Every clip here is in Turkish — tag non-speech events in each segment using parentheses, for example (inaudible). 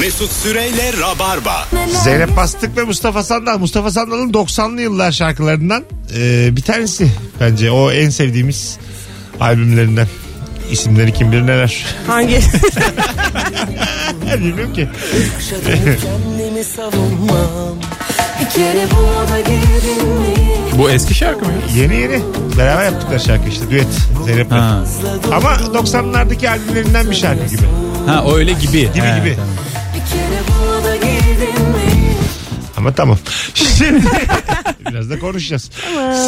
Mesut Süreyle Rabarba. Zeynep Bastık ve Mustafa Sandal. Mustafa Sandal'ın 90'lı yıllar şarkılarından e, bir tanesi bence. O en sevdiğimiz albümlerinden. İsimleri kim bilir neler. Hangi? (laughs) Bilmiyorum ki. Kendimi savunmam Bir kere bu eski şarkı mı? Yeni yeni. Beraber yaptıkları şarkı işte. Düet. Zeynep'le. Ha. Ama 90'lardaki albümlerinden bir şarkı gibi. ha öyle gibi. Gibi He, gibi. tamam. Ama tamam. Şimdi (laughs) biraz da konuşacağız.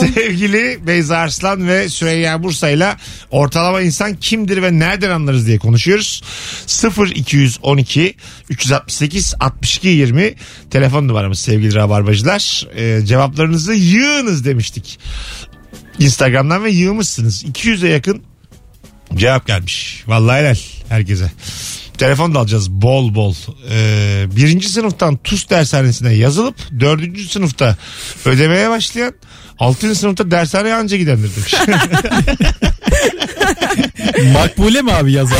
Sevgili Beyza Arslan ve Süreyya Bursa ile ortalama insan kimdir ve nereden anlarız diye konuşuyoruz. 0 212 368 62 20 telefon numaramız sevgili rabarbacılar. Ee, cevaplarınızı yığınız demiştik. Instagram'dan ve yığmışsınız. 200'e yakın cevap gelmiş. Vallahi helal herkese. Telefon da alacağız bol bol. Ee, birinci sınıftan TUS dershanesine yazılıp dördüncü sınıfta ödemeye başlayan altıncı sınıfta dershaneye anca gidendir demiş. (laughs) Makbule mi abi yazan?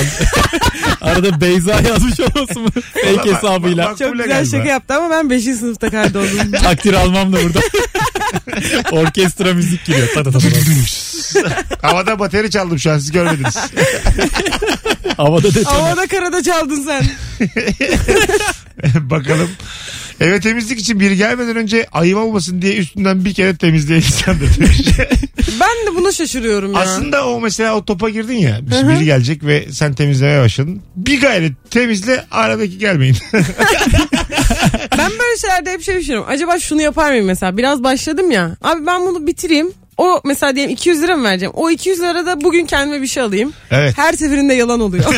(laughs) Arada Beyza yazmış olmasın mı? Fake hesabıyla. Bak- Çok güzel galiba. şaka yaptı ama ben 5. sınıfta kaydoldum. (laughs) Takdir almam da burada. (laughs) Orkestra müzik giriyor. Ta ta ta ta. Havada bateri çaldım şu an siz görmediniz. Havada detoner. Havada karada çaldın sen. Bakalım. Eve temizlik için biri gelmeden önce ayıp olmasın diye üstünden bir kere temizleyen insandır demiş. (laughs) Ben de buna şaşırıyorum ya. Aslında o mesela o topa girdin ya. Biri gelecek ve sen temizlemeye başladın. Bir gayret temizle aradaki gelmeyin. (laughs) Ben böyle şeylerde hep şey düşünüyorum. Acaba şunu yapar mıyım mesela? Biraz başladım ya. Abi ben bunu bitireyim. O mesela diyelim 200 lira mı vereceğim? O 200 lira da bugün kendime bir şey alayım. Evet. Her seferinde yalan oluyor. (laughs)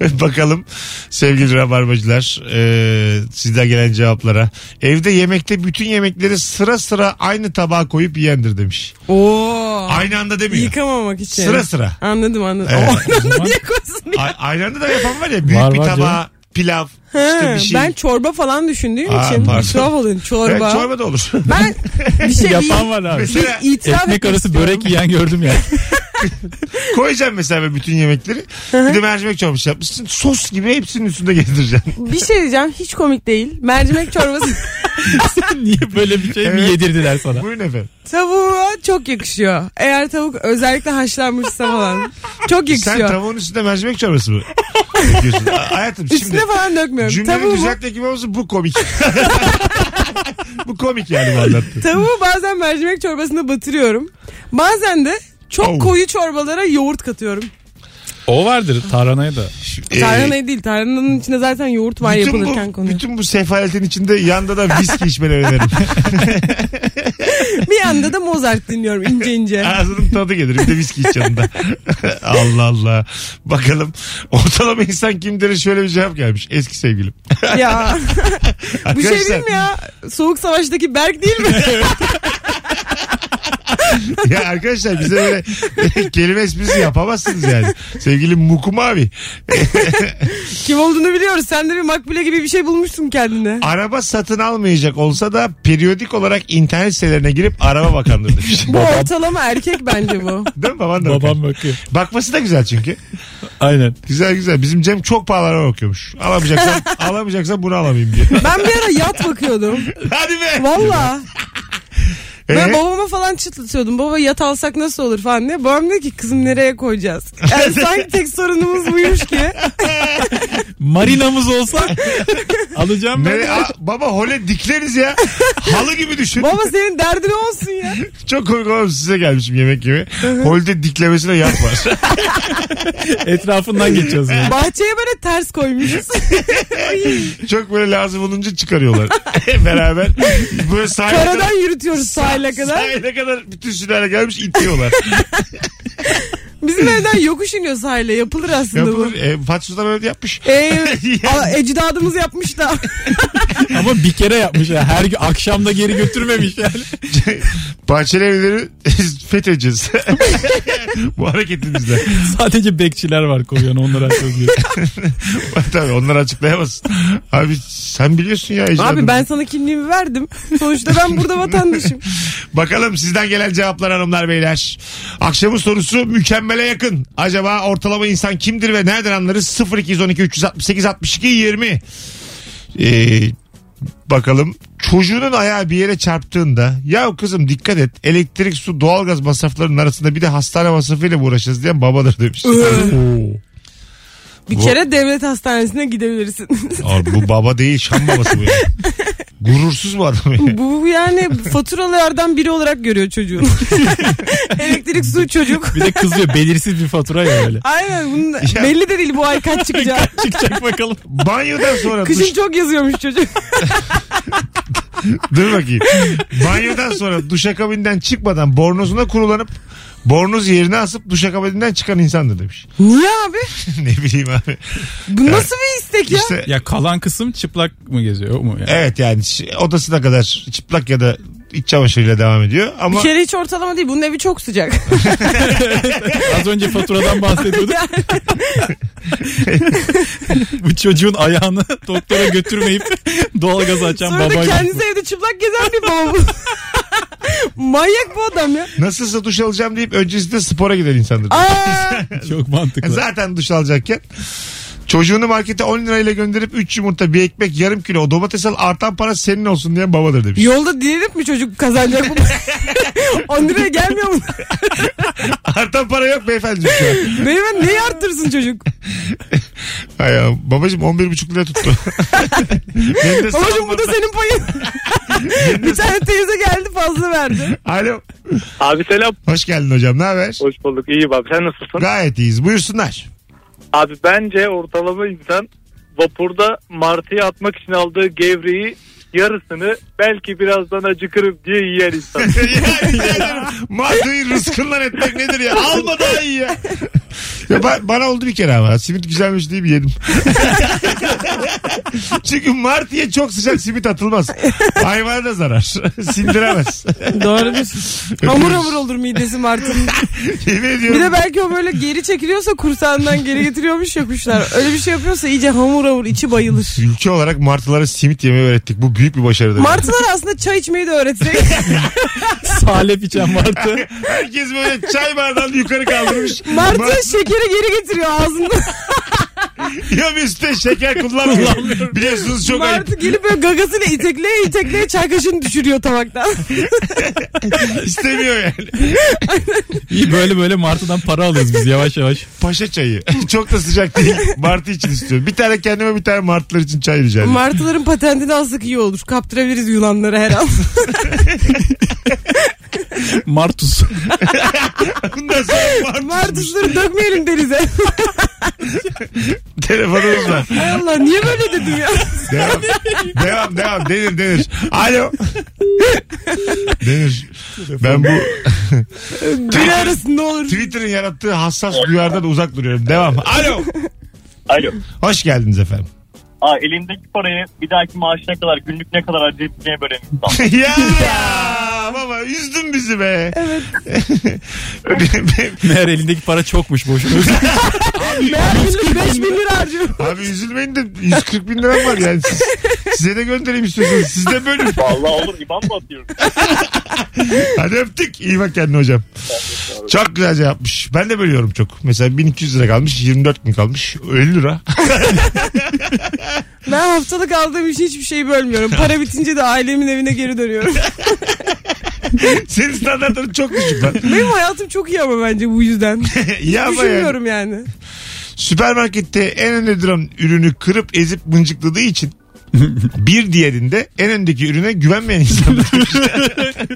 (laughs) Bakalım sevgili rabarbacılar e, sizden gelen cevaplara. Evde yemekte bütün yemekleri sıra sıra aynı tabağa koyup yiyendir demiş. Oo. Aynı anda demiyor. Yıkamamak için. Sıra sıra. Anladım anladım. Evet. O aynı anda niye koysun diye. A- aynı anda da yapan var ya büyük Var, bir var tabağa pilav işte bir şey. Ben çorba falan düşündüğüm Aa, için. pardon. Tuhaf oluyor. Çorba. Evet, çorba da olur. Ben (laughs) bir şey Yapan var abi. Mesela itiraf Ekmek arası istiyorum. börek yiyen gördüm ya. (laughs) koyacağım mesela ben bütün yemekleri. bir de mercimek çorbası yapmışsın. Sos gibi hepsinin üstünde gezdireceksin. Bir şey diyeceğim hiç komik değil. Mercimek çorbası (laughs) (laughs) Niye böyle bir şey mi Evet. yedirdiler sana? Buyurun efendim. tavuğa çok yakışıyor. Eğer tavuk özellikle haşlanmışsa falan. Çok Sen yakışıyor. tavuğun üstünde mercimek çorbası mı? A- Hayatım şimdi Üstüne falan dökmüyorum. cümleyi Tavuğu, düzeltmek gibi olsun bu komik. (laughs) bu komik yani bu anlattığın. tavuğu bazen mercimek çorbasına batırıyorum. Bazen de çok Oh. koyu çorbalara yoğurt katıyorum. O vardır tarhanaya da. Ee, Tarhana değil. Tarhananın içinde zaten yoğurt var bütün yapılırken bu, konuyor. bütün bu sefaletin içinde yanda da viski içmeni öneririm. (laughs) Bir anda da Mozart dinliyorum ince ince. Ağzının tadı gelir. Bir de viski iç yanında. (laughs) Allah Allah. Bakalım ortalama insan kimdir şöyle bir cevap gelmiş. Eski sevgilim. ya (laughs) bu şey Arkadaşlar, değil mi ya? Soğuk savaştaki Berk değil mi? (laughs) Ya arkadaşlar bize böyle (laughs) kelime esprisi yapamazsınız yani. Sevgili Mukum abi. (laughs) Kim olduğunu biliyoruz. Sen de bir makbule gibi bir şey bulmuşsun kendine. Araba satın almayacak olsa da periyodik olarak internet sitelerine girip araba bakandır demiş. Bu ortalama erkek bence bu. Değil mi? Baban da bakar. Babam bakıyor. Bakması da güzel çünkü. Aynen. Güzel güzel. Bizim Cem çok pahalı araba bakıyormuş. Alamayacaksan, alamayacaksan bunu alamayayım diye. Ben bir ara yat bakıyordum. Hadi be. Valla. Ben Ee? babama falan çıtlatıyordum. Baba yat alsak nasıl olur falan diye. Babam dedi ki kızım nereye koyacağız? Yani (laughs) sanki tek sorunumuz buymuş ki. (laughs) Marinamız olsa (laughs) alacağım ben. Nereye? Aa, baba hole dikleriz ya. Halı gibi düşün. Baba senin derdin olsun ya. Çok komik oğlum size gelmişim yemek gibi. Holde diklemesine yat var. Etrafından geçiyoruz. Yani. Bahçeye böyle ters koymuşuz. Çok böyle lazım olunca çıkarıyorlar. Beraber. Böyle sahile Karadan yürütüyoruz sahile kadar. sahile kadar bütün sülale gelmiş itiyorlar. (laughs) Bizim evden yokuş iniyor sahile. Yapılır aslında Yapılır. bu. E, Fatih Sultan öyle yapmış. Ee, (laughs) a- ecdadımız yapmış da. (laughs) Ama bir kere yapmış ya. Her gün akşam da geri götürmemiş yani. Bahçeli evleri fethedeceğiz. (laughs) Bu hareketinizle. (laughs) Sadece bekçiler var koyuyor onları açıyoruz. (laughs) Tabii onları açıklayamazsın. Abi sen biliyorsun ya ecdadını. Abi ben sana kimliğimi verdim. Sonuçta ben burada vatandaşım. Bakalım sizden gelen cevaplar hanımlar beyler. Akşamın sorusu mükemmele yakın. Acaba ortalama insan kimdir ve nereden anlarız? 0212 368 62 20. Ee, bakalım çocuğunun ayağı bir yere çarptığında ya kızım dikkat et elektrik su doğalgaz masraflarının arasında bir de hastane masrafıyla mı uğraşacağız diyen babadır demiş. Bir Bu- kere devlet hastanesine gidebilirsin. Abi bu baba değil şam babası bu ya. (laughs) Gurursuz bu adam ya. Bu yani faturalardan biri olarak görüyor çocuğun. (laughs) (laughs) Elektrik su çocuk. Bir de kızıyor belirsiz bir fatura ya öyle. Aynen bunun (laughs) belli de değil bu ay kaç çıkacak. Çıkacak bakalım. Banyodan sonra Kışın duş, çok yazıyormuş çocuk. Dur bakayım. Banyodan sonra duşakabinden çıkmadan bornozuna kurulanıp bornoz yerine asıp duşakabinden çıkan insandır demiş. Niye abi? (laughs) ne bileyim abi. Bu nasıl bir istek ya? İşte Ya kalan kısım çıplak mı geziyor o mu yani? evet yani ş- odasına kadar çıplak ya da iç çamaşırıyla devam ediyor ama Bir kere hiç ortalama değil. Bunun evi çok sıcak. (laughs) Az önce faturadan bahsediyorduk. Bu çocuğun ayağını doktora götürmeyip doğalgaz açan Sonra da babayla. kendisi evde çıplak gezen bir baba bu. Manyak bu adam ya. nasılsa duş alacağım deyip öncesinde spora giden insandır. Aa, (laughs) Çok mantıklı. Zaten duş alacakken çocuğunu markete 10 lirayla gönderip 3 yumurta bir ekmek yarım kilo domates al artan para senin olsun diyen babadır demiş. yolda diyelim mi çocuk kazanacak bu? 10 (laughs) liraya gelmiyor mu? (laughs) artan para yok beyefendi şu an. Beyefendi neyi arttırsın çocuk? (laughs) Hay ya, babacım 11,5 lira tuttu. Babacım bu da senin payın. bir tane teyze geldi fazla verdi. Alo. Abi selam. Hoş geldin hocam ne haber? Hoş bulduk. İyiyim abi. Sen nasılsın? Gayet iyiyiz buyursunlar. Abi bence ortalama insan vapurda martıya atmak için aldığı gevreği yarısını belki birazdan acıkırım diye yiyen insan. (laughs) ya rica ederim. Mardıyı rızkından etmek nedir ya? Alma daha iyi ya. ya ba- bana oldu bir kere ama. Simit güzelmiş deyip yedim. (laughs) Çünkü martıya çok sıcak simit atılmaz. Hayvana da zarar. (laughs) Sindiremez. Doğrudur. hamur hamur olur midesi martının. Yemin Bir de belki o böyle geri çekiliyorsa kursağından geri getiriyormuş ya kuşlar. Öyle bir şey yapıyorsa iyice hamur hamur içi bayılır. Ülke olarak martılara simit yemeyi öğrettik. Bu büyük bir başarıdır. Martılar aslında çay içmeyi de öğretsek. (laughs) Salep içen martı. Herkes böyle çay bardağını yukarı kaldırmış. Martı Mar- şekeri geri getiriyor ağzında. (laughs) ya üstte şeker kullanmıyor. Biliyorsunuz çok ayıp. Martı gelip böyle gagasıyla itekleye itekleye çay kaşığını düşürüyor tabaktan. (laughs) İstemiyor yani. İyi böyle böyle martıdan para alıyoruz biz yavaş yavaş. Paşa çayı. (laughs) Çok da sıcak değil. Martı için istiyorum. Bir tane kendime bir tane martılar için çay rica ederim. Martıların patentini alsak iyi olur. Kaptırabiliriz Yunanlara her an. (laughs) Martus. (laughs) Bundan sonra martı. Martusları dökmeyelim denize. (laughs) Telefonumuz var. Hay Allah niye böyle dedim ya? Devam. devam devam. Denir denir. Alo. denir. Ben bu Biri arasın ne olur. Twitter'ın yarattığı hassas duyardan uzak duruyorum. Devam. Alo. Alo. Hoş geldiniz efendim. Aa, elindeki parayı bir dahaki maaşına kadar günlük ne kadar harcayabileceğine bölen insan. (laughs) ya baba üzdün bizi be. Evet. (laughs) Meğer elindeki para çokmuş boşuna. (laughs) Meğer günlük 5 bin lira harcıyor. Abi üzülmeyin de 140 bin liram var yani. Siz, size de göndereyim istiyorsanız. Siz de bölün. Vallahi olur İban mı atıyorum? Hadi öptük. İyi bak kendine hocam. Çok güzel yapmış. Ben de bölüyorum çok. Mesela 1200 lira kalmış. 24 gün kalmış. 50 lira. (laughs) Ben haftalık aldığım için hiçbir şeyi bölmüyorum. Para bitince de ailemin evine geri dönüyorum. (laughs) Senin standartların çok düşük lan. Benim hayatım çok iyi ama bence bu yüzden. (laughs) Yani. Düşünmüyorum yani. Süpermarkette en önde duran ürünü kırıp ezip mıncıkladığı için bir diğerinde en öndeki ürüne güvenmeyen insanlar.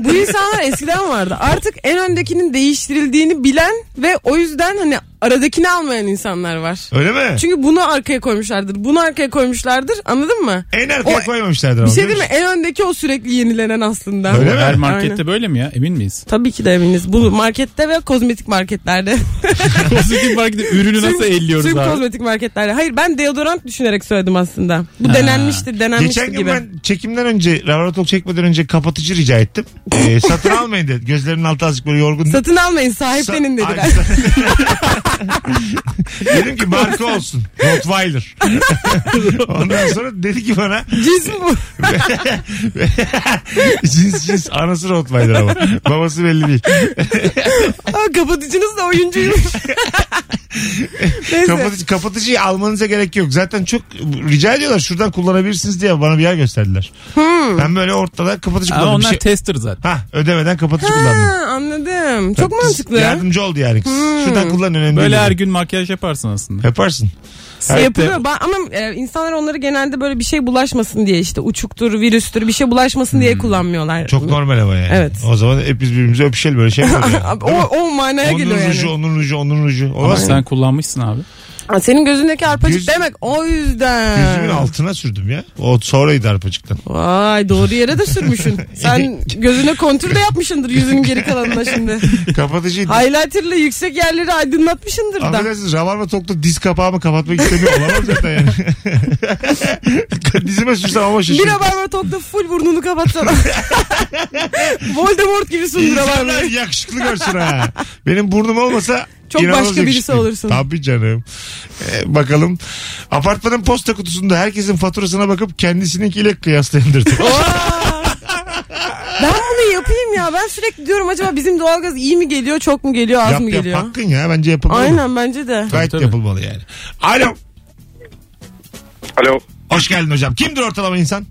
Bu insanlar eskiden vardı. Artık en öndekinin değiştirildiğini bilen ve o yüzden hani aradakini almayan insanlar var. Öyle mi? Çünkü bunu arkaya koymuşlardır. Bunu arkaya koymuşlardır. Anladın mı? En arkaya O- koymamışlardır. Bir şey biliyor değil mi? En öndeki o sürekli yenilenen aslında. Öyle mi? Her markette Aynen. böyle mi ya? Emin miyiz? Tabii ki de eminiz. Bu markette ve kozmetik marketlerde. (laughs) Kozmetik markette ürünü nasıl Tüm- elliyoruz Tüm abi? kozmetik marketlerde. Hayır ben deodorant düşünerek söyledim aslında. Bu Ha. denenmiştir, denenmiştir Geçen gün gibi. ben çekimden önce, Ravarotol çekmeden önce kapatıcı rica ettim. (laughs) Ee, satın almayın dedi. Gözlerinin altı azıcık böyle yorgun. Satın almayın sahiplenin Sa- dediler. Ay, (laughs) (laughs) Dedim ki marka olsun. Rottweiler. (laughs) Ondan sonra dedi ki bana Cins mi bu? (laughs) cins cins anası Rottweiler ama. Babası belli değil. Aa, kapatıcınız da oyuncuymuş. Neyse. Kapatıcı, kapatıcıyı almanıza gerek yok. Zaten çok rica ediyorlar şuradan kullanabilirsiniz diye bana bir yer gösterdiler. Hmm. Ben böyle ortada kapatıcı Ama kullandım. Bir onlar şey... tester zaten. Ha ödemeden kapatıcı kullandım. Ha, anladım. Çok mantıklı. Yardımcı oldu yani kız. Şuradan kullan önemli Böyle değil. her gün makyaj yaparsın aslında. Yaparsın. Şey yapılıyor Ba- ama e, insanlar onları genelde böyle bir şey bulaşmasın diye işte uçuktur, virüstür bir şey bulaşmasın diye kullanmıyorlar. Hmm. Çok normal ama yani. Evet. O zaman hepimiz birbirimize öpüşelim böyle şey (laughs) oluyor? Abi, o, o manaya onun geliyor ruju, yani. onun ruju, onun ruju. Ama Olmaz mı? sen kullanmışsın abi. Ha, Senin gözündeki arpacık Göz- demek o yüzden. Gözümün altına sürdüm ya. O sonraydı arpacıktan. Vay doğru yere de sürmüşsün. (laughs) Sen gözüne kontür de yapmışsındır yüzünün geri kalanına şimdi. Kapatıcıydı. Highlighter'la yüksek yerleri aydınlatmışsındır da. Affedersiniz Rabarba Tok'ta diz kapağımı kapatmak istemiyor. Olamam zaten yani. (laughs) Dizime sürsem ama Bir şaşırırım. rabarba tokta full burnunu kapatsana. (laughs) Voldemort gibisin İnsanlar yakışıklı görsün ha. Benim burnum olmasa Çok inanılmaz başka birisi yakışıklıyım. olursun. Tabii canım. Ee, bakalım. Apartmanın posta kutusunda herkesin faturasına bakıp kendisininkiyle kıyaslayandır. (laughs) Ben bunu yapayım ya. Ben sürekli diyorum acaba bizim doğalgaz iyi mi geliyor, çok mu geliyor, az yap mı yap geliyor? hakkın ya bence yapılmalı. Aynen bence de. Gayet Tabii, tabii. yapılmalı yani. Alo. Alo. Hoş geldin hocam. Kimdir ortalama insan?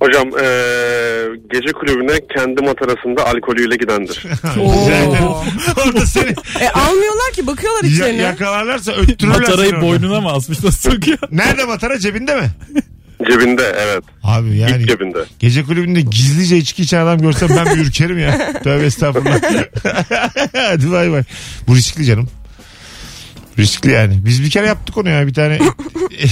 Hocam eee, gece kulübüne kendi matarasında alkolüyle gidendir. (laughs) Oo. (laughs) Orada seni E almıyorlar ki bakıyorlar ya- içlerine. yakalarlarsa öttürürler Matarayı seni orada. boynuna mı asmış nasıl sokuyor? Nerede matara cebinde mi? Cebinde evet. Abi yani İlk cebinde. gece kulübünde gizlice içki içen adam görsem ben bir ürkerim ya. (laughs) Tövbe estağfurullah. Hadi bay bay. Bu riskli canım. Riskli yani. Biz bir kere yaptık onu ya. Bir tane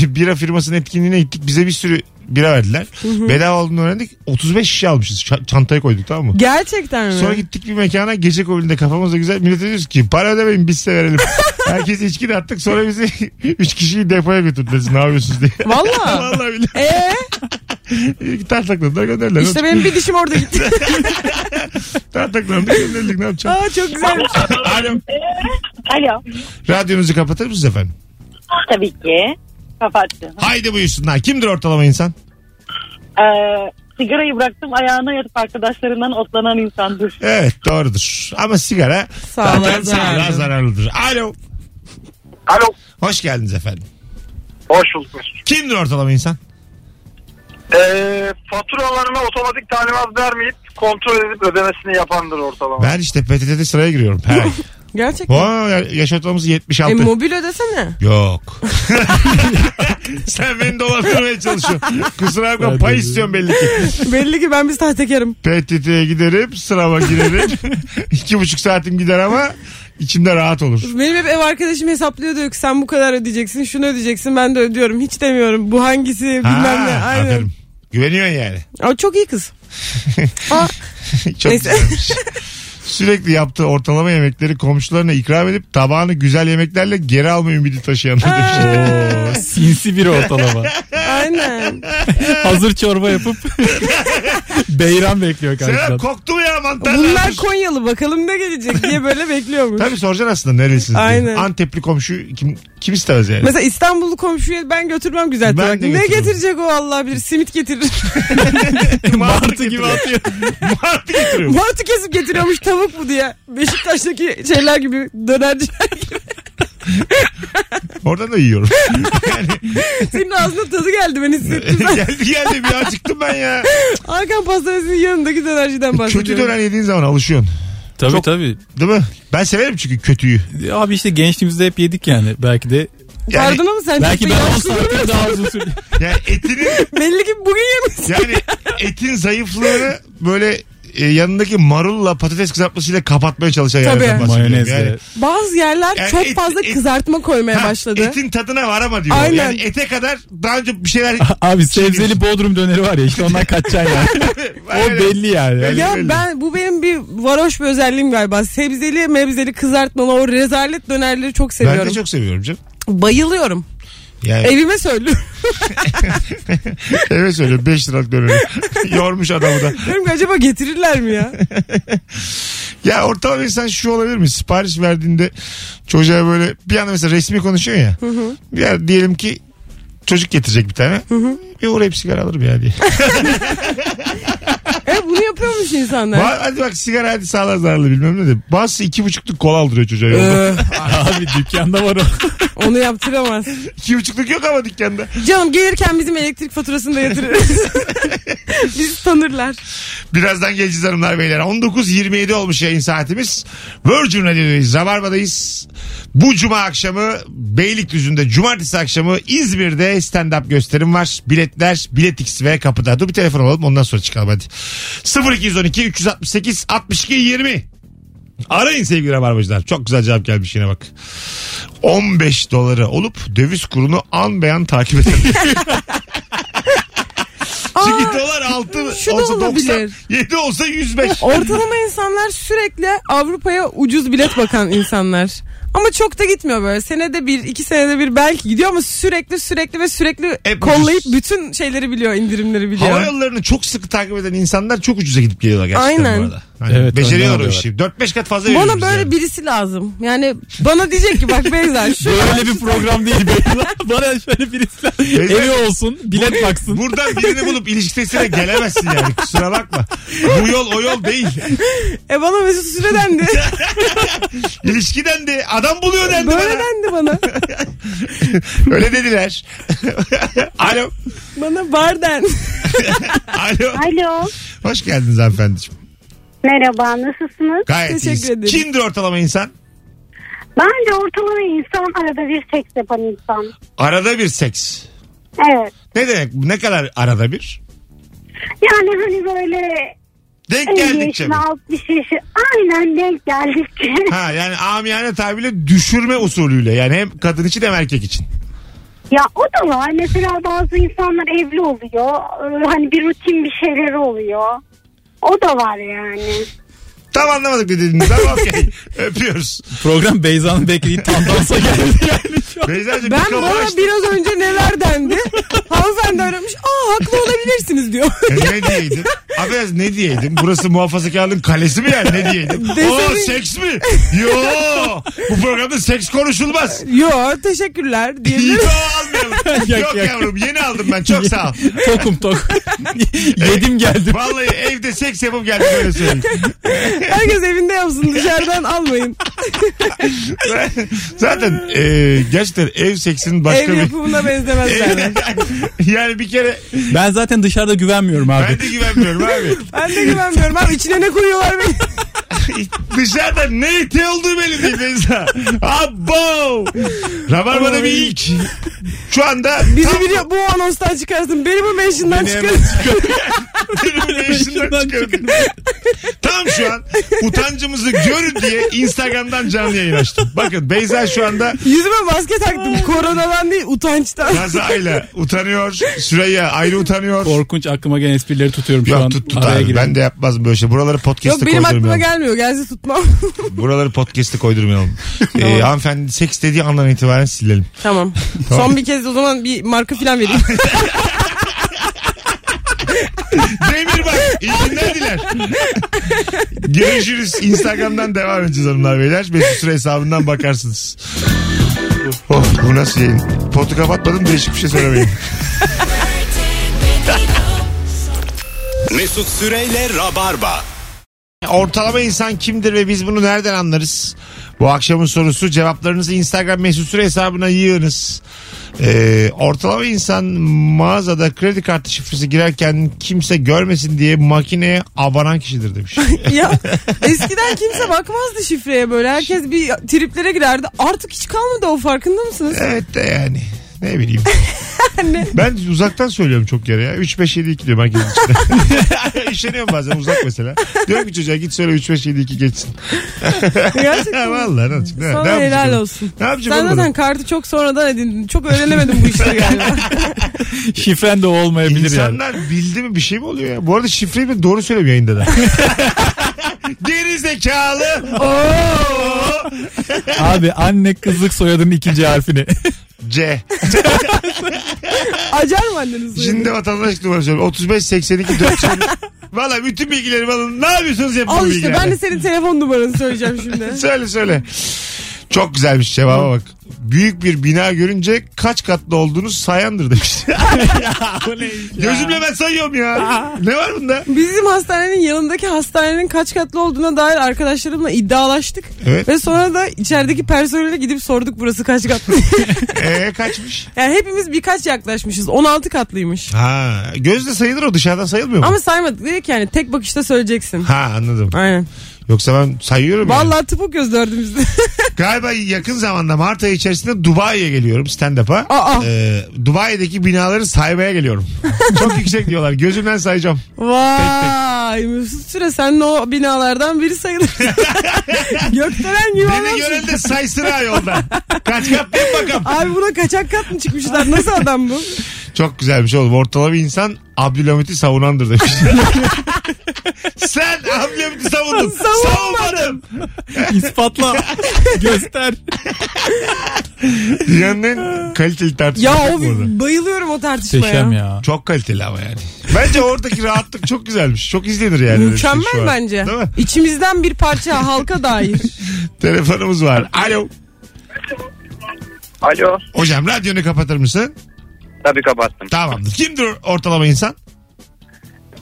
bira firmasının etkinliğine gittik. Bize bir sürü bira verdiler. Bedava olduğunu öğrendik. 35 şişe almışız. Ç- çantaya koyduk tamam mı? Gerçekten mi? Sonra gittik bir mekana gece kulübünde kafamızda güzel. Millete diyoruz ki para ödemeyin biz size verelim. (laughs) Herkes içki de attık. Sonra bizi (laughs) 3 kişiyi depoya götürdüler. Siz ne yapıyorsunuz diye. Valla. (laughs) Vallahi billahi. Ee, Tartakladılar gönderdiler. işte benim bir dişim orada gitti. Tartaklandık gönderdik ne yapacağım? Aa çok güzel. Alo. Alo. Radyonuzu kapatır mısınız efendim? Tabii ki. Kapattım. Haydi buyursunlar. Kimdir ortalama insan? Ee, sigarayı bıraktım ayağına yatıp arkadaşlarından otlanan insandır. Evet doğrudur. Ama sigara Sağlığa zaten sağlığa zararlı. zararlıdır. Alo. Alo. Hoş geldiniz efendim. Hoş bulduk. Kimdir ortalama insan? Eee faturalarına otomatik talimat vermeyip kontrol edip ödemesini yapandır ortalama. Ben işte PTT'de sıraya giriyorum. He. (laughs) Gerçekten. Vay, yaş ortalaması 76. E mobil ödesene. Yok. (laughs) (laughs) Sen beni dolandırmaya çalışıyorsun. Kusura bakma pay istiyorsun belli ki. (laughs) Belli ki ben bir sahtekarım. PTT'ye giderim sırama girerim. İki buçuk saatim gider ama içimde rahat olur. Benim hep ev arkadaşım hesaplıyor diyor ki sen bu kadar ödeyeceksin şunu ödeyeceksin ben de ödüyorum. Hiç demiyorum bu hangisi bilmem ne. Ha, Aynen. aferin. Güveniyorsun yani. Ama çok iyi kız. Aa, Çok güzelmiş. Sürekli yaptığı ortalama yemekleri komşularına ikram edip tabağını güzel yemeklerle geri alma ümidi taşıyanlar demiş. Oo, sinsi bir ortalama. aynen. Hazır çorba yapıp (laughs) (laughs) beyran bekliyor Selam karşıdan. koktu mu ya mantarlar? Bunlar Konyalı bakalım ne gelecek diye böyle bekliyormuş. (laughs) Tabii soracaksın aslında neresiniz diye. Aynen. Antepli komşu kim, kim istemez yani. Mesela İstanbullu komşuya ben götürmem güzel Ben tabak. de Ne götürmem. getirecek o Allah bilir. Simit getirir. (laughs) Martı gibi atıyor. Martı getiriyor. Martı kesip getiriyormuş tavuk bu diye. Beşiktaş'taki şeyler gibi dönerciler gibi. (laughs) Oradan da yiyorum. (laughs) yani, Senin ağzına tadı geldi ben hissettim. Ben geldi geldi bir acıktım ben ya. Hakan Pastanesi'nin yanındaki dönerciden bahsediyorum. Kötü döner yediğin zaman alışıyorsun. Tabii Çok- tabii. Değil mi? Ben severim çünkü kötüyü. Abi işte gençliğimizde hep yedik yani. Belki de Yani, Pardon ama sen belki ben da 10 yaşlı saatte daha uzun sürdü. yani etinin Belli ki bugün yemişsin. yani etin zayıflığını böyle e, yanındaki marulla patates kızartmasıyla kapatmaya çalışan Tabii. yerden bahsediyorum. Mayonezle. Yani, Bazı yerler Yani çok et- fazla et- kızartma koymaya ha, başladı. Etin tadına var ama diyor. Aynen. Yani ete kadar daha önce bir şeyler... (laughs) Abi sebzeli bodrum döneri var ya işte ondan (laughs) kaçacaksın yani. o Aynen. belli yani. Ya belli. ben bu benim bir varoş bir özelliğim galiba. Sebzeli mebzeli kızartmalı o rezalet dönerleri çok Ben seviyorum. de çok seviyorum canım. Bayılıyorum. Yani Evime söylüyorum. (laughs) eve söylüyorum 5 liralık döneri. (laughs) Yormuş adamı da. Diyorum ki acaba getirirler mi ya? (laughs) Ya ortalama insan şu olabilir mi? Sipariş verdiğinde çocuğa böyle bir anda mesela resmi konuşuyor ya. Bir yer diyelim ki çocuk getirecek bir tane. Bir uğrayıp sigara alırım ya diye. E bunu yapıyormuş insanlar. Ba- hadi bak sigara hadi sağlar zararlı bilmem ne de. Bazısı iki buçukluk kola aldırıyor çocuğa yolda. Ee, (laughs) Abi dükkanda var o. (laughs) onu yaptıramaz. iki buçukluk yok ama dükkanda. Canım gelirken bizim elektrik faturasını da yatırırız. (laughs) Biz tanırlar. Birazdan geleceğiz hanımlar beyler. 19.27 olmuş yayın saatimiz. Virgin Radio'dayız. Rabarba'dayız. Bu cuma akşamı Beylikdüzü'nde cumartesi akşamı İzmir'de stand-up gösterim var. Biletler Biletix ve kapıda. Dur bir telefon alalım ondan sonra çıkalım hadi. 0212 368 62 20 Arayın sevgili Rabarbacılar. Çok güzel cevap gelmiş yine bak. 15 doları olup döviz kurunu an beyan takip eden. (laughs) Çünkü Aa, dolar 6 şu da olsa 90, olabilir. 7 olsa 105. Ortalama insanlar sürekli Avrupa'ya ucuz bilet bakan insanlar. Ama çok da gitmiyor böyle. Senede bir, iki senede bir belki gidiyor ama sürekli sürekli ve sürekli Hep kollayıp ucuz. bütün şeyleri biliyor, indirimleri biliyor. Hava yollarını çok sıkı takip eden insanlar çok ucuza gidip geliyorlar gerçekten Aynen. bu arada. Hani Evet, beceriyorlar o işi. 4-5 kat fazla veriyoruz Bana böyle yani. birisi lazım. Yani bana diyecek ki bak (laughs) Beyza şu Böyle bir program değil. (laughs) Bana şöyle birisi Beyza- evi olsun bilet baksın. Buradan birini bulup (laughs) ilişki testine gelemezsin yani kusura bakma. Bu yol o yol değil. e bana Mesut Süre dendi. İlişkiden de adam buluyor dendi Böyle bana. dendi bana. Öyle dediler. Alo. Bana bar den. Alo. Alo. Hoş geldiniz hanımefendiciğim. Merhaba nasılsınız? Gayet Teşekkür iyiyiz. ederim. Kimdir ortalama insan? Bence ortalama insan arada bir seks yapan insan. Arada bir seks. Evet. Ne demek? Ne kadar arada bir? Yani hani böyle Denk 50 geldikçe mi? yaşına 60 yaşı aynen denk geldikçe. (laughs) Ha yani amiyane tabirle düşürme usulüyle. Yani hem kadın için hem erkek için. Ya o da var. Mesela bazı insanlar evli oluyor. Ee, Hani bir rutin bir şeyleri oluyor. O da var yani. Tam anlamadık ne dediğinizi ama okey. (laughs) Öpüyoruz. Program Beyza'nın beklediği tandansa geldi yani şu an. Beyza'cığım Ben mikrofonu bana açtın. biraz önce neler dendi. Hanımefendi aramış. Aa haklı olabilirsiniz diyor. E, ne diyeydim? Affedersin ne diyeydim? Burası muhafazakarlığın kalesi mi yani? Ne diyeydim? Desene- (laughs) Oo seks mi? Yo. Bu programda seks konuşulmaz. Yo teşekkürler Yo diyebilirim. Yok, (laughs) Yok yok. yavrum yeni aldım ben çok sağ ol. (laughs) Tokum tok. (laughs) Yedim geldim. Vallahi evde seks yapıp geldim öyle söyleyeyim. Herkes evinde yapsın dışarıdan almayın. Zaten e, gerçekten ev seksinin başka Ev bir... yapımına benzemez yani. yani bir kere Ben zaten dışarıda güvenmiyorum abi. ben de güvenmiyorum abi. Ben de güvenmiyorum abi içine ne koyuyorlar beni. (laughs) Dışarıda ne iti olduğu belli değil Beyza. Abo. Rabarba'da bir ilk. Şu anda Bizi tam biliyor bu anonstan çıkarsın. Beni bu mention'dan çıkarın. (laughs) Benim mention'dan çıkardım. Şu an utancımızı görün diye Instagram'dan canlı yayın açtım. Bakın Beyza şu anda Yüzüme maske taktım. Koronadan değil utançtan. kazayla utanıyor. Süreyya ayrı utanıyor. Korkunç aklıma gelen esprileri tutuyorum şu Yok an. tut tut araya abi. girelim. Ben de yapmazdım böyle şey. Buraları podcast'e Yok benim aklıma koydurmayalım. gelmiyor. Gelse tutmam. (laughs) Buraları podcast'e koydurmayalım. (laughs) ee, hanımefendi seks dediği andan itibaren silelim. tamam. Son bir kez o zaman bir marka falan vereyim. (laughs) Demir bak iyi günler diler. Görüşürüz. Instagram'dan devam edeceğiz hanımlar beyler. Mesut Süre hesabından bakarsınız. Oh bu nasıl yayın? Potu kapatmadım değişik bir şey söylemeyin. Mesut Süreyle Rabarba. Ortalama insan kimdir ve biz bunu nereden anlarız? Bu akşamın sorusu cevaplarınızı Instagram mesut süre hesabına yığınız. Ee, ortalama insan mağazada kredi kartı şifresi girerken kimse görmesin diye makineye abanan kişidir demiş. (laughs) ya eskiden kimse bakmazdı şifreye böyle. Herkes bir triplere girerdi. Artık hiç kalmadı o farkında mısınız? evet de yani ne bileyim. (laughs) yani. Ben uzaktan söylüyorum çok yere ya. 3 5 7 2 diyorum herkesin içinde. (laughs) Üşeniyorum bazen uzak mesela. Diyorum ki çocuğa git söyle 3 5 7 2 geçsin. (laughs) Gerçekten. Vallahi ne olacak? Ne, Sana ne helal olsun. Ne yapacak Sen zaten kartı çok sonradan edindin. Çok öğrenemedin bu işleri galiba. Şifren de olmayabilir yani. İnsanlar bildi mi bir şey mi oluyor ya? Bu arada şifreyi ben doğru söylüyorum yayında da. Geri zekalı. Oo. Abi anne kızlık soyadının ikinci harfini. C. Acar mı anneniz? Şimdi vatandaşlık numarası söylüyorum. 35 82 400. Valla bütün bilgilerimi alın. Ne yapıyorsunuz yapın Al işte bilgilerle. ben de senin telefon numaranı söyleyeceğim şimdi. Söyle söyle. Çok güzelmiş cevaba bak. Büyük bir bina görünce kaç katlı olduğunu sayandır demiş. (laughs) (laughs) Gözümle ben sayıyorum ya. ne var bunda? Bizim hastanenin yanındaki hastanenin kaç katlı olduğuna dair arkadaşlarımla iddialaştık. Evet. Ve sonra da içerideki personele gidip sorduk burası kaç katlı. (laughs) Ee kaçmış? yani hepimiz birkaç yaklaşmışız. 16 katlıymış. Ha gözle sayılır o dışarıdan sayılmıyor mu? Ama saymadık dedik yani tek bakışta söyleyeceksin. Ha anladım. Aynen. Yoksa ben sayıyorum. yani. Vallahi tıp okuyoruz dördümüzde. (laughs) Galiba yakın zamanda Mart ayı içerisinde Dubai'ye geliyorum stand-up'a. Aa. Ee, Dubai'deki binaları saymaya geliyorum. (laughs) Çok yüksek diyorlar. Gözümden sayacağım. Vay Mesut Süre sen o binalardan biri sayılır. (laughs) Gökdelen gibi Beni gören de saysın ha yolda. Kaç kat değil bakalım. Abi buna kaçak kat mı çıkmışlar? Nasıl adam bu? Çok güzelmiş oğlum. Ortalama bir insan Abdülhamit'i savunandır demiş. Sen Abdülhamit'i savundun. (laughs) Savunmadım. İspatla. (laughs) Göster. Dünyanın en kaliteli tartışma. Ya o orada? bayılıyorum o tartışmaya. Muhteşem ya. Çok kaliteli ama yani. Bence oradaki rahatlık çok güzelmiş. Çok izlenir yani. öyle bir şey Mükemmel şu an. bence. Değil mi? İçimizden bir parça halka dair. (laughs) Telefonumuz var. Alo. Alo. Hocam radyonu kapatır mısın? Tabii kapattım. Tamamdır. Kimdir ortalama insan?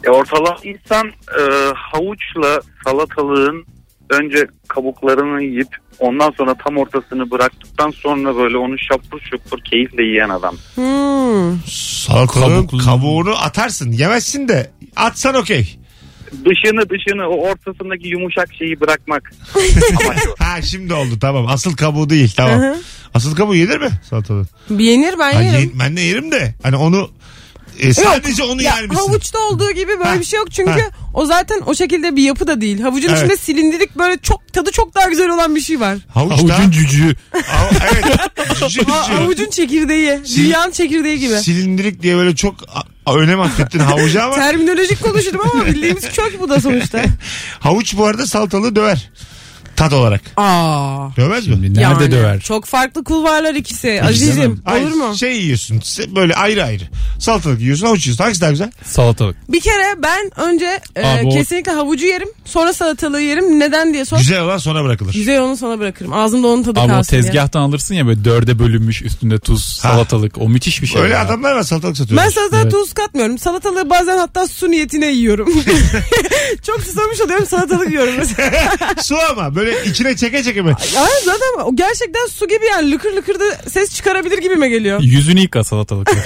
E, ortalama insan e, havuçla salatalığın önce kabuklarını yiyip ondan sonra tam ortasını bıraktıktan sonra böyle onu şapur şupur keyifle yiyen adam. Hmm. Salatalığın Kabuklu. kabuğunu atarsın. Yemezsin de atsan okey. Dışını dışını o ortasındaki yumuşak şeyi bırakmak. (laughs) Ha şimdi oldu tamam. Asıl kabuğu değil tamam. Hı hı. Asıl kabuğu yenir mi salatalığın? Yenir ben Ha, yerim. ye- ben de yerim de. Hani onu e, sadece onu Ya, yer misin? havuçta olduğu gibi böyle Ha, bir şey yok çünkü ha. o zaten o şekilde bir yapı da değil. Havucun Evet. içinde silindirik böyle çok tadı çok daha güzel olan bir şey var. Havuçta. Havucun cücüğü. Ha- evet. Cücü, Ha, cücü. havucun çekirdeği. Dünyanın çekirdeği gibi. Silindirik diye böyle çok önem atfettin havucu ama Terminolojik konuştum ama bildiğimiz kök bu da sonuçta. (laughs) havuç bu arada salatalığı döver. Tat olarak. Aa. Dövmez mi? Nerede Yani döver? Çok farklı kulvarlar ikisi. Azizim olur mu? Şey yiyorsun se- böyle ayrı ayrı. Salatalık yiyorsun havuç yiyorsun. Hangisi daha güzel? Salatalık. Bir kere ben önce e, Abi o- kesinlikle havucu yerim. Sonra salatalığı yerim. Neden diye sor. Güzel olan sonra bırakılır. Güzel onu sana bırakırım. Ağzımda onun tadı Abi o kalsın diye. tezgahtan alırsın ya böyle dörde bölünmüş üstünde tuz, Ha. salatalık. O müthiş bir şey. Öyle ya. adamlar var salatalık satıyorlar. Ben salatalığa Evet. tuz katmıyorum. Salatalığı bazen hatta su niyetine yiyorum. (laughs) (laughs) Çok susamış oluyorum salatalık yiyorum mesela. (laughs) Su ama böyle içine çeke çeke mi? Ya zaten o gerçekten su gibi yani lıkır lıkır da ses çıkarabilir gibime geliyor. Yüzünü yıka salatalıkla. (laughs)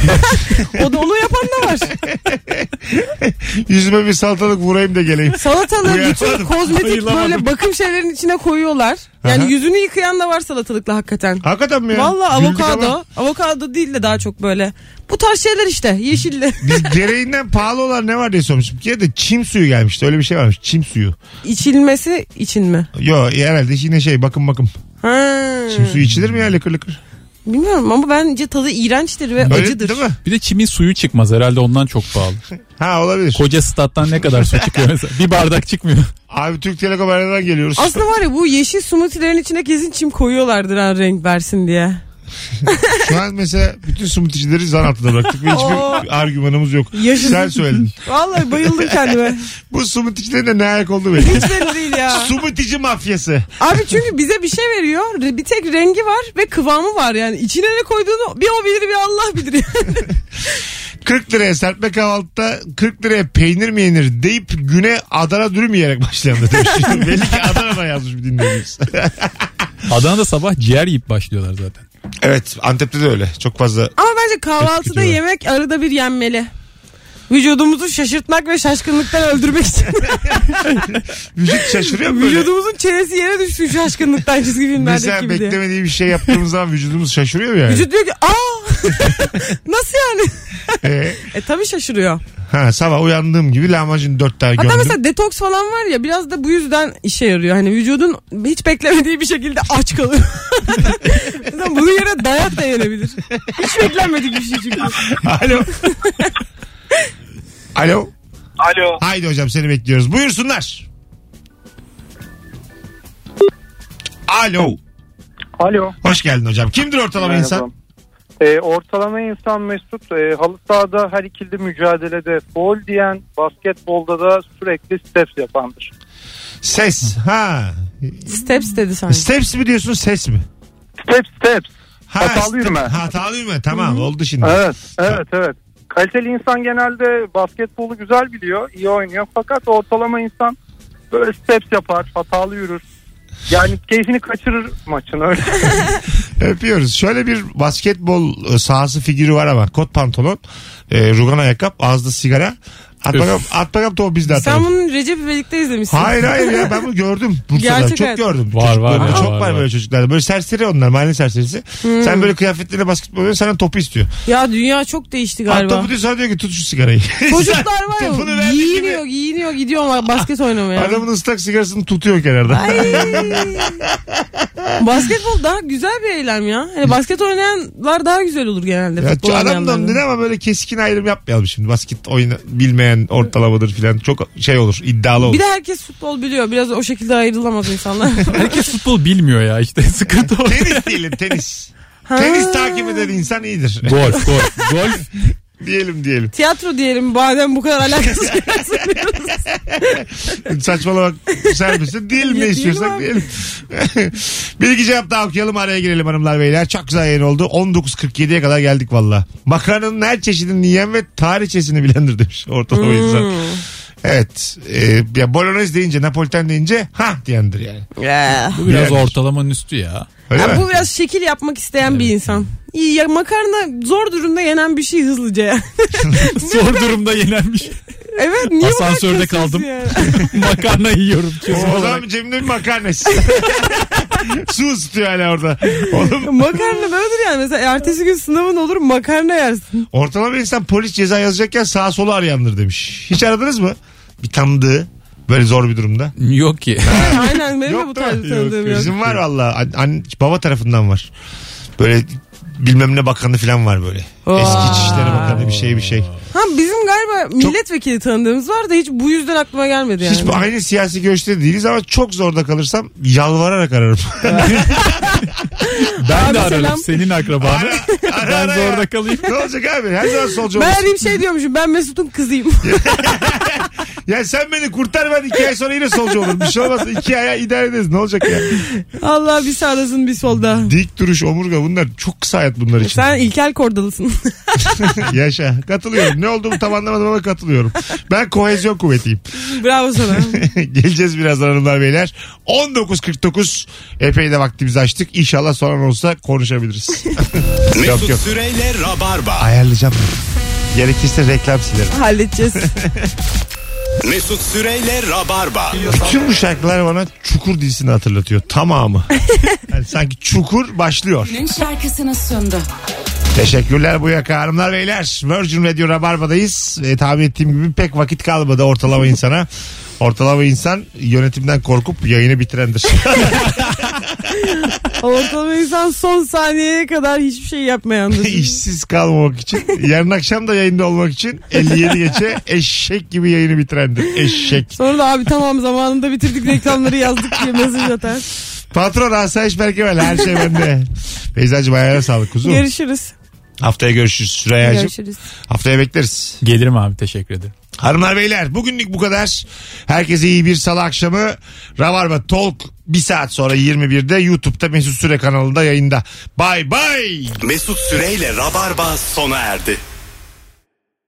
O da onu yapan da var. (laughs) Yüzüme bir salatalık vurayım da geleyim. Salatalığı bütün kozmetik böyle bakım şeylerin içine koyuyorlar. Yani Aha. yüzünü yıkayan da var salatalıkla hakikaten. Hakikaten mi ya? Valla Güldük avokado. ama Avokado değil de daha çok böyle. Bu tarz şeyler işte yeşilli. Biz (laughs) gereğinden pahalı olan ne var diye sormuştum. Bir kere de çim suyu gelmişti. Öyle bir şey varmış. Çim suyu. İçilmesi için mi? Yo herhalde yine şey bakın bakın. Ha. Çim suyu içilir mi ya lıkır lıkır? Bilmiyorum ama bence tadı iğrençtir ve Öyle acıdır. değil mi? bir de çimin suyu çıkmaz herhalde ondan çok pahalı. (laughs) Ha olabilir. Koca stat'tan ne kadar su çıkıyor mesela? Bir bardak çıkmıyor. (laughs) Abi Türk Telekom geliyoruz. Aslında var ya bu yeşil smoothie'lerin içine kesin çim koyuyorlardır ha renk versin diye. (laughs) Şu an mesela bütün smoothie'cileri zan altında bıraktık ve hiçbir argümanımız yok. Yaşasın. Sen söyledin. (laughs) Vallahi bayıldım kendime. (laughs) Bu smoothie'cilerin de ne ayak oldu belli. Hiç belli değil ya. Smoothie'ci mafyası. Abi çünkü bize bir şey veriyor. Bir tek rengi var ve kıvamı var yani. İçine ne koyduğunu bir o bilir bir Allah bilir yani. 40 liraya serpme kahvaltıda 40 liraya peynir mi yenir deyip güne Adana dürüm yiyerek başlayan da demiş. Belli ki Adana'dan yazmış bir dinleyicimiz. Adana'da sabah ciğer yiyip başlıyorlar zaten. evet Antep'te de öyle. Çok fazla Ama bence kahvaltıda Etkiliyor. yemek arada bir yenmeli. Vücudumuzu şaşırtmak ve şaşkınlıktan öldürmek için. (laughs) vücut şaşırıyor mu böyle? Vücudumuzun çenesi yere düşsün şaşkınlıktan çizgi filmlerdeki Mesela gibi diye. beklemediği bir şey yaptığımız zaman vücudumuz şaşırıyor mu yani? Vücut diyor ki aa (laughs) Nasıl yani? Ee, E tabii şaşırıyor. ha, sabah uyandığım gibi lahmacun dört tane Hatta gömdüm. mesela detoks falan var ya biraz da bu yüzden işe yarıyor. Hani vücudun hiç beklemediği bir şekilde aç kalıyor. (laughs) mesela bunun yerine dayak da yenebilir. Hiç beklenmedik bir şey çünkü. Alo. Alo. Alo. Haydi hocam seni bekliyoruz. Buyursunlar. Alo. Alo. Hoş geldin hocam. Kimdir ortalama Merhaba. insan? Ee, ortalama insan Mesut e, halı sahada her ikili mücadelede foul diyen basketbolda da sürekli steps yapandır. Ses. Ha. Steps dedi sanki. Steps mi diyorsun ses mi? Steps steps. Ha, Hatalı step- yürüme. Hatalı yürüme. Tamam oldu şimdi. Evet evet evet. Kaliteli insan genelde basketbolu güzel biliyor, iyi oynuyor. Fakat ortalama insan böyle steps yapar, hatalı yürür. Yani keyfini kaçırır maçın öyle. (laughs) Öpüyoruz. Şöyle bir basketbol e, sahası figürü var ama kot pantolon, e, rugan ayakkabı, ağızda sigara. At bakalım, at bakalım topu biz de Sen bunu Recep İvedik'te izlemişsin. Hayır hayır ya ben bunu gördüm. Bursa'da. Gerçek çok hayat. gördüm. Var, Çocuklarda var, Çok var, var, var. böyle çocuklarda. Böyle serseri onlar mahalle serserisi. Hmm. Sen böyle kıyafetlerine basketbol oynuyorsun senden topu istiyor. Ya dünya çok değişti At galiba. topu diyor sana diyor ki tut şu sigarayı. (laughs) Çocuklar var Topunu ya verdik giyiniyor giyiniyor gidiyor ama basket oynamaya. Adamın ıslak sigarasını tutuyor kenarda. Ay. (laughs) Basketbol daha güzel bir eylem ya. Hani basket oynayanlar daha güzel olur genelde. Ya, futbol adam da oynayanlardan. dedi ama böyle keskin ayrım yapmayalım şimdi. Basket oyna bilmeyen ortalamadır filan. Çok şey olur iddialı olur. Bir de herkes futbol biliyor. Biraz o şekilde ayrılamaz insanlar. (laughs) Herkes futbol bilmiyor ya işte sıkıntı o. tenis diyelim tenis. tenis takip eden insan iyidir. golf golf. (laughs) Golf diyelim diyelim. Tiyatro diyelim madem bu kadar alakasız şeyler (laughs) söylüyoruz. Saçmalamak. Diyelim ne Değil istiyorsak mi? diyelim. (laughs) bir iki cevap daha okuyalım araya girelim hanımlar beyler. Çok güzel yayın oldu. 19.47'ye kadar geldik valla. Makarnanın her çeşidini yiyen ve tarihçesini bilendir demiş ortalama Hmm. insan. Evet. E, ya bolognese deyince, Napoliten deyince ha diyendir yani. Ya. bu biraz Bilendir. ortalamanın üstü ya. Öyle Ya mi? bu biraz şekil yapmak isteyen bir insan. İyi ya makarna zor durumda yenen bir şey hızlıca ya. (laughs) Zor durumda yenilmiş. evet niye Asansörde kaldım. yani? (laughs) Makarna yiyorum O zaman cebimde bir makarnası. (laughs) (laughs) Su ısıtıyor hala orada. Oğlum makarna böyledir yani. Mesela ertesi gün sınavın olur makarna yersin. ortalama bir insan polis ceza yazacakken sağa sola arayandır demiş. Hiç aradınız mı? Bir tanıdığı böyle zor bir durumda. Yok ki. (laughs) Aynen benim de bu değil tarz mi? tanıdığım yok. Bizim var valla. An- an- baba tarafından var. Böyle bilmem ne bakanı falan var böyle. Eski İçişleri Bakanı bir şey bir şey. Ha bizim galiba milletvekili tanıdığımız var da hiç bu yüzden aklıma gelmedi yani. Hiç aynı siyasi görüşte değiliz ama çok zorda kalırsam yalvararak ararım. (laughs) Ben de Abi ararım selam. senin akrabanı. Ara, ben ara zorda ya. kalayım. ne olacak abi? Her zaman solcu Ben olursun. arayayım şey diyormuşum ben Mesut'un kızıyım. (laughs) Ya sen beni kurtar ben iki ay sonra yine solcu olurum. Bir şey olmaz. İki aya idare ederiz. Ne olacak ya? Allah bir sağdasın bir solda. Dik duruş, omurga bunlar çok kısa hayat bunlar için. Sen İlkel Kordalısın. (laughs) Yaşa. Katılıyorum. Ne olduğumu tam anlamadım ama katılıyorum. Ben kohezyon kuvvetiyim. Bravo sana. (laughs) Geleceğiz birazdan hanımlar beyler. 19.49 epey de vaktimizi açtık. İnşallah sonra olsa konuşabiliriz. (laughs) Mesut yok. Süreyle Rabarba. Ayarlayacağım. Gerekirse reklam silerim. Halledeceğiz. Mesut Süreyle Rabarba. Bütün bu şarkılar bana Çukur dizisini hatırlatıyor. Tamamı. (laughs) Yani sanki Çukur başlıyor. Günün şarkısını sundu. Teşekkürler bu yaka hanımlar beyler. Virgin Radio Rabarba'dayız. E, tahmin ettiğim gibi pek vakit kalmadı ortalama insana. Ortalama insan yönetimden korkup yayını bitirendir. (laughs) (laughs) Ortalama insan son saniyeye kadar hiçbir şey yapmayandır. İşsiz kalmamak için, yarın akşam da yayında olmak için 57 geçe eşek gibi yayını bitirendir. Eşek. Sonra da abi tamam zamanında bitirdik reklamları yazdık diye mesaj atar. Patron asayiş Berkevel her şey bende. Beyzacığım ayağına sağlık kuzum. Görüşürüz. Haftaya görüşürüz Süreyya'cığım. Görüşürüz. Haftaya bekleriz. Gelirim abi teşekkür ederim. Hanımlar beyler bugünlük bu kadar. Herkese iyi bir salı akşamı. Rabarba Talk bir saat sonra 21'de YouTube'da Mesut Süre kanalında yayında. Bay bay. Mesut Süreyle Rabarba sona erdi.